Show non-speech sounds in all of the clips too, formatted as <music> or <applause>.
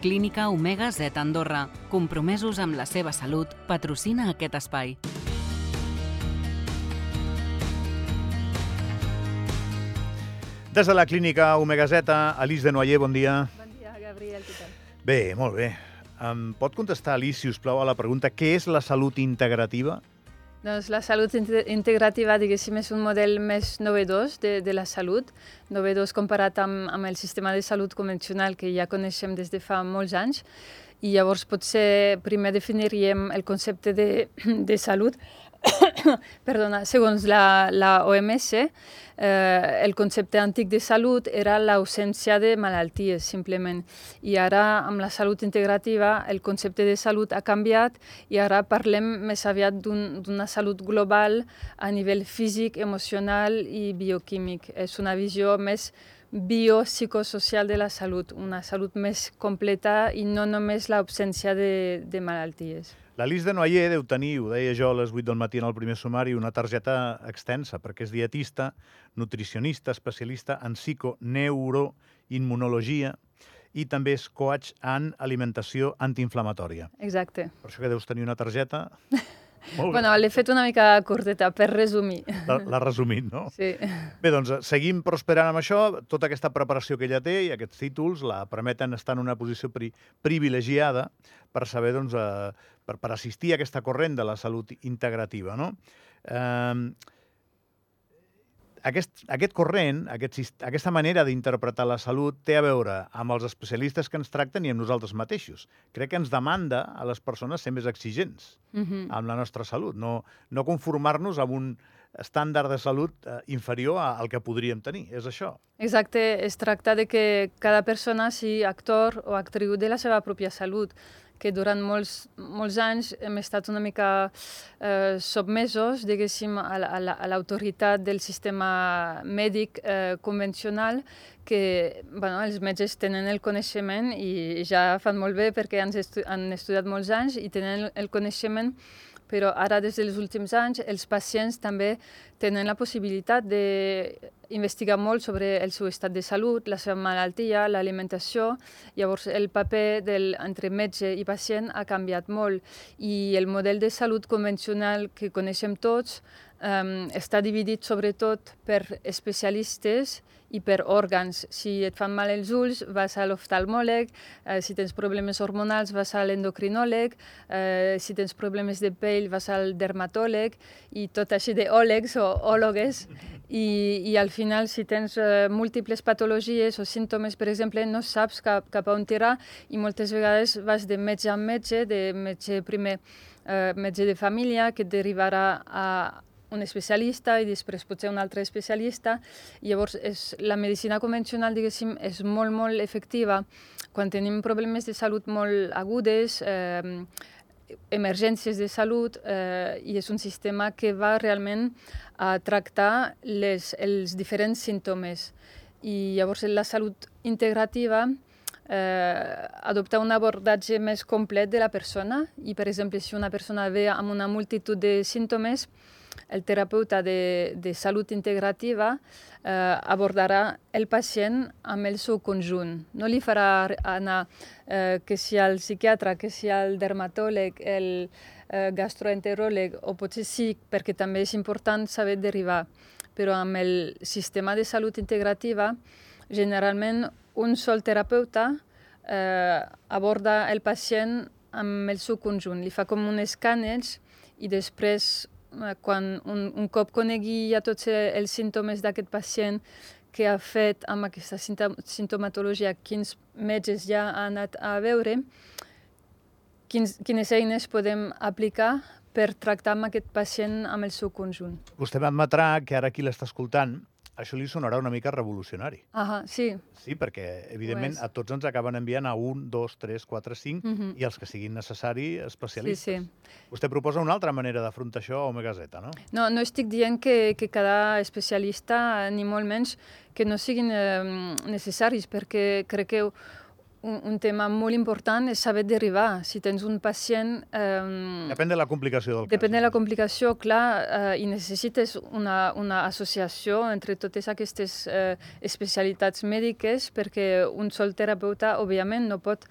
Clínica Omega Z Andorra, compromesos amb la seva salut, patrocina aquest espai. Des de la clínica Omega Z, Alice de Noyer, bon dia. Bon dia, Gabriel, què tal? Bé, molt bé. Em pot contestar, Alice, si us plau, a la pregunta què és la salut integrativa? Doncs la salut inte- integrativa, diguéssim, és un model més novedós de, de la salut, novedós comparat amb, amb el sistema de salut convencional que ja coneixem des de fa molts anys. I llavors potser primer definiríem el concepte de, de salut. <coughs> Perdona, segons la, la OMS, eh, el concepte antic de salut era l'ausència de malalties, simplement. I ara, amb la salut integrativa, el concepte de salut ha canviat i ara parlem més aviat d'un- d'una salut global a nivell físic, emocional i bioquímic. És una visió més biopsicosocial de la salut, una salut més completa i no només l'absència de, de malalties. L'Alice de Noyer deu tenir, ho deia jo a les 8 del matí en el primer sumari, una targeta extensa, perquè és dietista, nutricionista, especialista en psico, neuro, immunologia i també és coach en alimentació antiinflamatòria. Exacte. Per això que deus tenir una targeta... <laughs> Bueno, l'he fet una mica curteta, per resumir. L'ha- resumit, no? Sí. Bé, doncs seguim prosperant amb això. Tota aquesta preparació que ella té i aquests títols la permeten estar en una posició pri privilegiada per saber, doncs, eh, per, per assistir a aquesta corrent de la salut integrativa, no? Eh, aquest, aquest corrent, aquest, aquesta manera d'interpretar la salut té a veure amb els especialistes que ens tracten i amb nosaltres mateixos. Crec que ens demanda a les persones ser més exigents Mhm. amb la nostra salut, no, no conformar-nos amb un estàndard de salut eh, inferior al que podríem tenir. És això. Exacte, es tracta de que cada persona sigui actor o actriu de la seva pròpia salut, que durant molts, molts anys hem estat una mica eh, sotmesos, diguéssim, a, la- a la- a l'autoritat del sistema mèdic eh, convencional, que bueno, els metges tenen el coneixement i ja fan molt bé perquè han, estu han estudiat molts anys i tenen el, coneixement però ara des dels últims anys els pacients també tenen la possibilitat d'investigar molt sobre el seu estat de salut, la seva malaltia, l'alimentació. Llavors el paper del, entre metge i pacient ha canviat molt i el model de salut convencional que coneixem tots um, està dividit sobretot per especialistes i per òrgans. Si et fan mal els ulls, vas a l'oftalmòleg, eh, si tens problemes hormonals, vas a l'endocrinòleg, eh, si tens problemes de pell, vas al dermatòleg, i tot així d'òlegs o òlogues. I, I al final, si tens eh, múltiples patologies o símptomes, per exemple, no saps cap, cap a on tirar i moltes vegades vas de metge en metge, de metge primer eh, metge de família, que et derivarà a un especialista i després potser un altre especialista. Llavors és, la medicina convencional, diguéssim, és molt, molt efectiva quan tenim problemes de salut molt agudes, eh, emergències de salut, eh, i és un sistema que va realment a tractar les, els diferents símptomes. I llavors la salut integrativa eh, adoptar un abordatge més complet de la persona i, per exemple, si una persona ve amb una multitud de símptomes, el terapeuta de, de salut integrativa eh, abordarà el pacient amb el seu conjunt. No li farà anar eh, que si el psiquiatre, que si el dermatòleg, el eh, gastroenteròleg, o potser sí, perquè també és important saber derivar. Però amb el sistema de salut integrativa, generalment un sol terapeuta eh, aborda el pacient amb el seu conjunt. Li fa com un escàners i després, quan un, un cop conegui ja tots eh, els símptomes d'aquest pacient que ha fet amb aquesta sintom- sintomatologia, quins metges ja ha anat a veure, quins, quines eines podem aplicar per tractar amb aquest pacient amb el seu conjunt. Vostè m'admetrà que ara qui l'està escoltant això li sonarà una mica revolucionari. Ah, sí. Sí, perquè, evidentment, a tots ens acaben enviant a un, dos, tres, quatre, cinc, Mhm. i els que siguin necessari, Sí, especialistes. sí. Vostè proposa una altra manera d'afrontar això a Omega Z, no? No, no estic dient que, que cada especialista, ni molt menys, que no siguin eh, necessaris, perquè crec que un, un tema molt important és saber derivar. Si tens un pacient... Eh, Depèn de la complicació del Depèn de cas. la complicació, clar, eh, i necessites una, una associació entre totes aquestes eh, especialitats mèdiques perquè un sol terapeuta, òbviament, no pot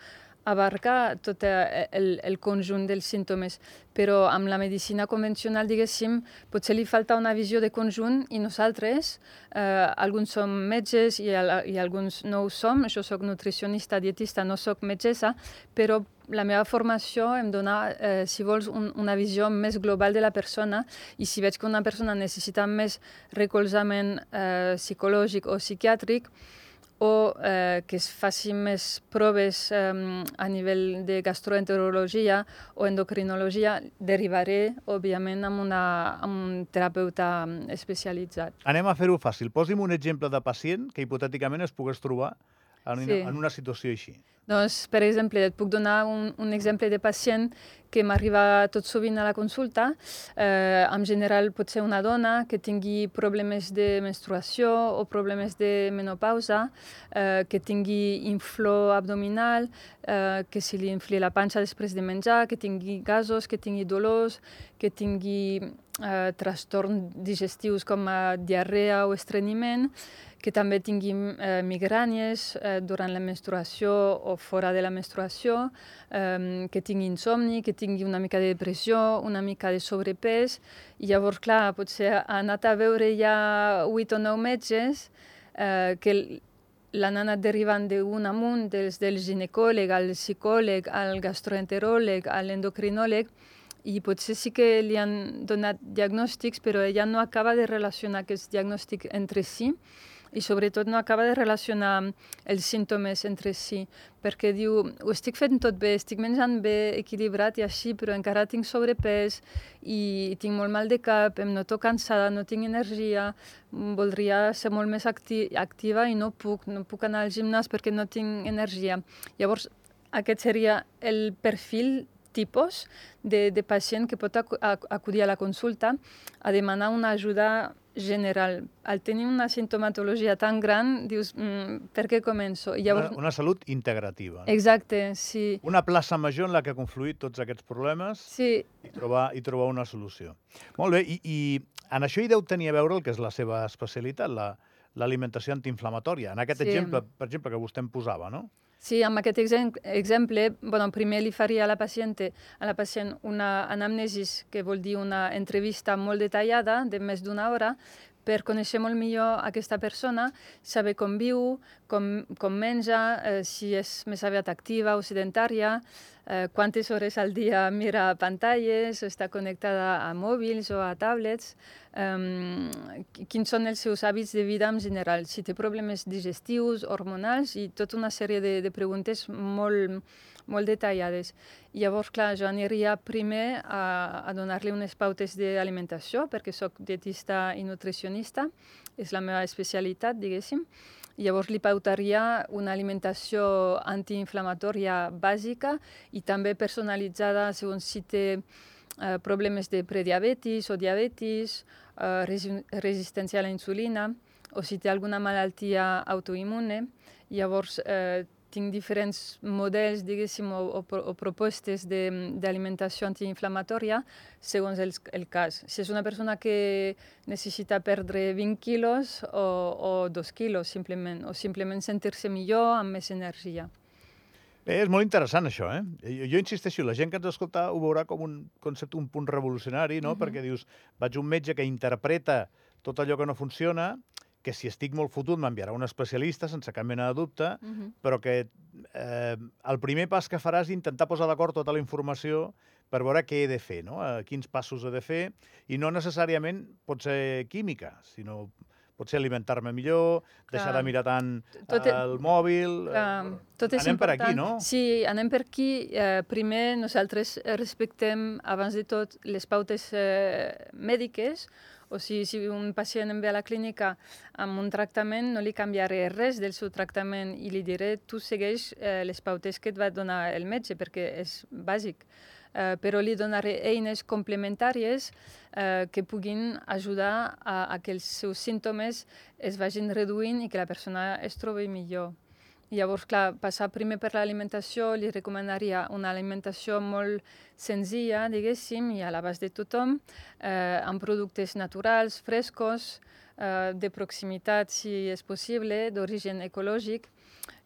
abarca tot eh, el, el conjunt dels símptomes, però amb la medicina convencional, diguéssim, potser li falta una visió de conjunt i nosaltres, eh, alguns som metges i, i alguns no ho som, jo sóc nutricionista, dietista, no sóc metgessa, però la meva formació em dona, eh, si vols, un, una visió més global de la persona i si veig que una persona necessita més recolzament eh, psicològic o psiquiàtric, o eh, que es facin més proves eh, a nivell de gastroenterologia o endocrinologia, derivaré, òbviament, amb, una, amb un terapeuta especialitzat. Anem a fer-ho fàcil. Posi'm un exemple de pacient que hipotèticament es pogués trobar en, sí. en una situació així. Doncs, per exemple, et puc donar un, un exemple de pacient que m'arriba tot sovint a la consulta. Eh, en general pot ser una dona que tingui problemes de menstruació o problemes de menopausa, eh, que tingui inflor abdominal, eh, que se li infli la panxa després de menjar, que tingui gasos, que tingui dolors, que tingui eh, trastorns digestius com a diarrea o estrenyiment, que també tingui eh, migrànies eh, durant la menstruació o fora de la menstruació, eh, que tingui insomni, que tingui una mica de depressió, una mica de sobrepès, i llavors, clar, potser ha anat a veure ja 8 o 9 metges eh, que l'han anat derivant d'un amunt, des del ginecòleg, al psicòleg, al gastroenteròleg, a l'endocrinòleg, i potser sí que li han donat diagnòstics, però ella no acaba de relacionar aquests diagnòstics entre si i sobretot no acaba de relacionar els símptomes entre si, perquè diu, ho estic fent tot bé, estic menjant bé, equilibrat i així, però encara tinc sobrepès i tinc molt mal de cap, em noto cansada, no tinc energia, voldria ser molt més acti activa i no puc, no puc anar al gimnàs perquè no tinc energia. Llavors, aquest seria el perfil tipus de, de pacient que pot acudir a la consulta a demanar una ajuda general. Al tenir una sintomatologia tan gran, dius, mm, per què començo? I llavors... una, una salut integrativa. Exacte, sí. Una plaça major en la que ha confluït tots aquests problemes sí. i, trobar, i trobar una solució. Molt bé, i, i en això hi deu tenir a veure el que és la seva especialitat, l'alimentació la, antiinflamatòria. En aquest sí. exemple, per exemple, que vostè em posava, no? Sí, amb aquest exemple, bueno, primer li faria a la, paciente, a la pacient una anamnesis, que vol dir una entrevista molt detallada, de més d'una hora, per conèixer molt millor aquesta persona, saber com viu, com, com menja, eh, si és més aviat activa o sedentària, eh, quantes hores al dia mira pantalles, està connectada a mòbils o a tablets, eh, quins són els seus hàbits de vida en general, si té problemes digestius, hormonals i tota una sèrie de, de preguntes molt, molt detallades. I llavors, clar, jo aniria primer a, a donar-li unes pautes d'alimentació, perquè sóc dietista i nutricionista, és la meva especialitat, diguéssim, Llavors li pautaria una alimentació antiinflamatòria bàsica i també personalitzada segons si té eh, problemes de prediabetis o diabetis, eh, resistència a la insulina o si té alguna malaltia autoimmune. Llavors eh, tinc diferents models, diguéssim, o, o, o propostes d'alimentació antiinflamatòria segons el, el cas. Si és una persona que necessita perdre 20 quilos o, o 2 quilos, simplement, o simplement sentir-se millor amb més energia. Bé, és molt interessant això, eh? Jo, jo insisteixo, la gent que ens escolta ho veurà com un concepte, un punt revolucionari, no? Uh -huh. Perquè dius, vaig un metge que interpreta tot allò que no funciona que si estic molt fotut m'enviarà un especialista sense cap mena de dubte, uh -huh. però que eh, el primer pas que farà és intentar posar d'acord tota la informació per veure què he de fer, no? Eh, quins passos he de fer, i no necessàriament pot ser química, sinó pot ser alimentar-me millor, Clar. deixar de mirar tant tot el mòbil... Clar. Tot és anem important. per aquí, no? Sí, anem per aquí. Eh, primer, nosaltres respectem, abans de tot, les pautes eh, mèdiques, o sigui, si un pacient em ve a la clínica amb un tractament, no li canviaré res del seu tractament i li diré tu segueix eh, les pautes que et va donar el metge perquè és bàsic. Uh, però li donaré eines complementàries uh, que puguin ajudar a, a que els seus símptomes es vagin reduint i que la persona es trobi millor. Llavors, clar, passar primer per l'alimentació, li recomanaria una alimentació molt senzilla, diguéssim, i a l'abast de tothom, eh, amb productes naturals, frescos, eh, de proximitat, si és possible, d'origen ecològic,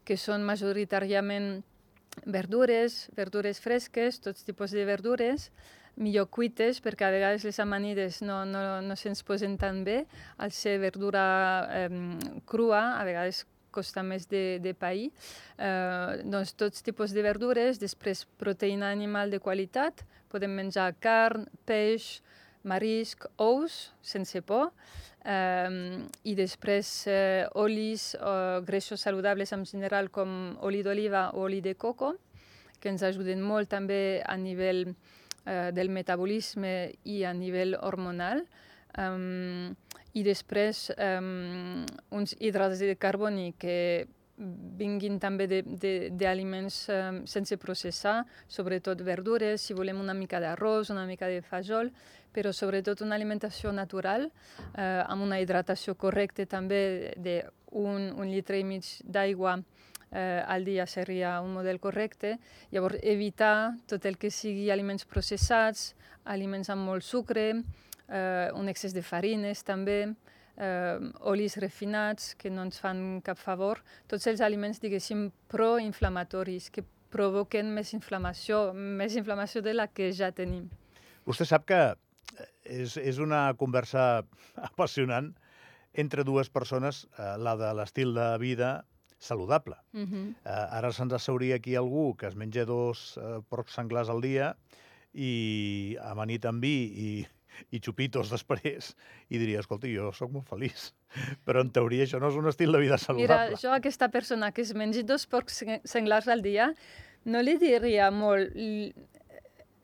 que són majoritàriament verdures, verdures fresques, tots tipus de verdures, millor cuites, perquè a vegades les amanides no, no, no se'ns posen tan bé. Al ser verdura eh, crua, a vegades costa més de, de pair. Eh, doncs tots tipus de verdures, després proteïna animal de qualitat, podem menjar carn, peix, marisc, ous, sense por, eh, i després eh, olis o greixos saludables en general com oli d'oliva o oli de coco, que ens ajuden molt també a nivell eh, del metabolisme i a nivell hormonal. Um, I després um, uns hidrats de carboni que vinguin també d'aliments um, sense processar, sobretot verdures, si volem una mica d'arròs, una mica de fajol, però sobretot una alimentació natural, eh, amb una hidratació correcta també d'un un litre i mig d'aigua eh, al dia seria un model correcte. Llavors, evitar tot el que sigui aliments processats, aliments amb molt sucre, eh, un excés de farines també, eh, olis refinats que no ens fan cap favor, tots els aliments, diguéssim, proinflamatoris, que provoquen més inflamació, més inflamació de la que ja tenim. Vostè sap que és, és una conversa <laughs> apassionant entre dues persones, eh, la de l'estil de vida saludable. Uh -huh. uh, ara se'ns asseuria aquí algú que es menja dos uh, porcs senglars al dia i amanit amb vi i, i xupitos després i diria, escolta, jo sóc molt feliç. <laughs> Però en teoria això no és un estil de vida saludable. Mira, jo a aquesta persona que es mengi dos porcs senglars al dia no li diria molt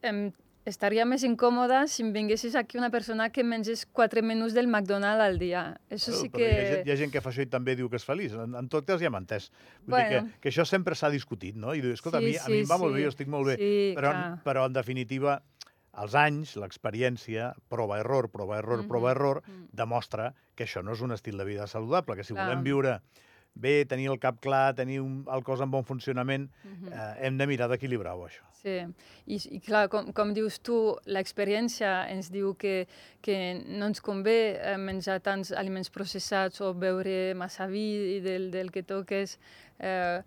em, estaria més incòmoda si em vinguessis aquí una persona que mengés quatre menús del McDonald's al dia. Això sí que... Hi ha, hi ha gent que fa això i també diu que és feliç. En, en tot cas ja m'ha entès. Vull bueno. dir que, que això sempre s'ha discutit, no? I diu, escolta, sí, a, mi, sí, a mi em va sí. molt bé, jo estic molt bé. Sí, però, però, en definitiva, els anys, l'experiència, prova-error, prova-error, mm -hmm. prova-error, mm -hmm. demostra que això no és un estil de vida saludable, que si clar. volem viure bé, tenir el cap clar, tenir un, el cos en bon funcionament, mm -hmm. eh, hem de mirar d'equilibrar-ho, això. Sí, i, i clar, com, com dius tu, l'experiència ens diu que, que no ens convé eh, menjar tants aliments processats o beure massa vi del, del que toques, eh,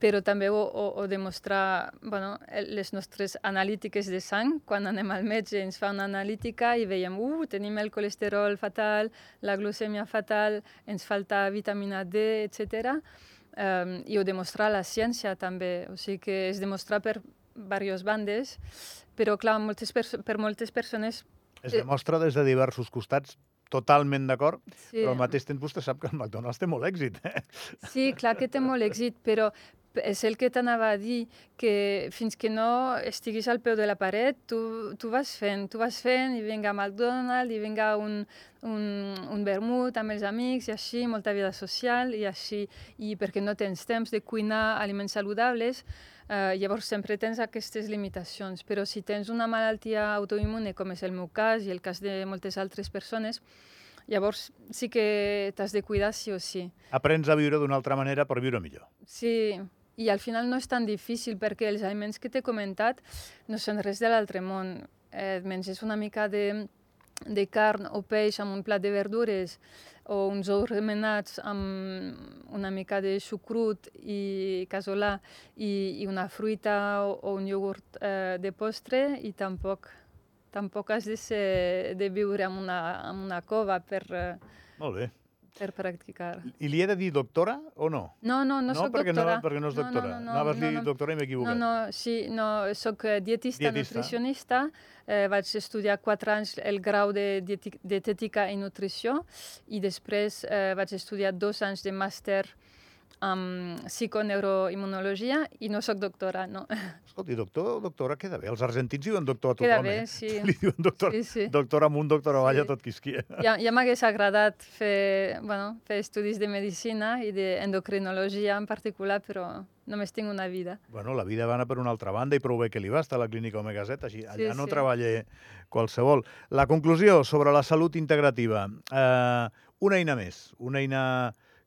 però també o, o, o demostrar bueno, les nostres analítiques de sang. Quan anem al metge ens fa una analítica i veiem, uh, tenim el colesterol fatal, la glucèmia fatal, ens falta vitamina D, etc. Um, i ho demostra la ciència també, o sigui que és demostrar per, diverses bandes, però clar, moltes per moltes persones... Es demostra des de diversos costats totalment d'acord, sí. però al mateix temps vostè sap que el McDonald's té molt èxit. Eh? Sí, clar que té molt èxit, però és el que t'anava a dir, que fins que no estiguis al peu de la paret, tu, tu vas fent, tu vas fent, i vinga McDonald's, i vinga un, un, un vermut amb els amics, i així, molta vida social, i així, i perquè no tens temps de cuinar aliments saludables, eh, llavors sempre tens aquestes limitacions. Però si tens una malaltia autoimmune, com és el meu cas i el cas de moltes altres persones, Llavors sí que t'has de cuidar sí o sí. Aprens a viure d'una altra manera per viure millor. Sí, i al final no és tan difícil perquè els aliments que t'he comentat no són res de l'altre món. Eh, menges una mica de, de carn o peix amb un plat de verdures o uns ous remenats amb una mica de sucrut i casolà i, i una fruita o, o un iogurt eh, de postre i tampoc, tampoc has de, ser, de viure en una, en una cova per... Eh, Molt bé per practicar. I li he de dir doctora o no? No, no, no, no soc perquè doctora. No, perquè no és doctora. No, no, no, Anaves no, no, dir doctora i m'he equivocat. No, no, sí, no, soc eh, dietista, dietista. nutricionista. Eh, vaig estudiar quatre anys el grau de dietètica i nutrició i després eh, vaig estudiar dos anys de màster amb psiconeuroimmunologia i no sóc doctora, no. Escolti, doctor o doctora queda bé. Els argentins diuen doctor a tothom, queda bé, eh? sí. <laughs> Li diuen doctor, sí, sí. doctor amunt, doctor avall sí. tot qui esquia. Ja, ja m'hagués <laughs> agradat fer, bueno, fer estudis de medicina i d'endocrinologia en particular, però només tinc una vida. Bueno, la vida va anar per una altra banda i prou bé que li va estar a la clínica Omega Z, així allà sí, no sí. treballa qualsevol. La conclusió sobre la salut integrativa. Eh, una eina més, una eina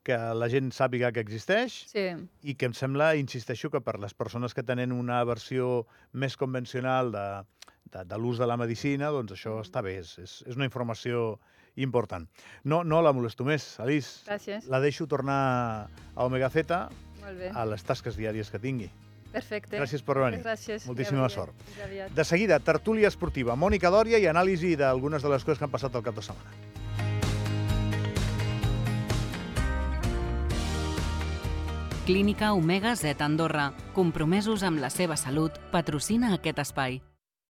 que la gent sàpiga que existeix sí. i que em sembla, insisteixo, que per les persones que tenen una versió més convencional de, de, de l'ús de la medicina, doncs això mm. està bé, és, és una informació important. No, no la molesto més, Alice. Gràcies. La deixo tornar a Omega Z a les tasques diàries que tingui. Perfecte. Gràcies per venir. Gràcies. Moltíssima ja sort. De seguida, tertúlia esportiva, Mònica Dòria i anàlisi d'algunes de les coses que han passat el cap de setmana. Clínica Omega Z Andorra, compromesos amb la seva salut, patrocina aquest espai.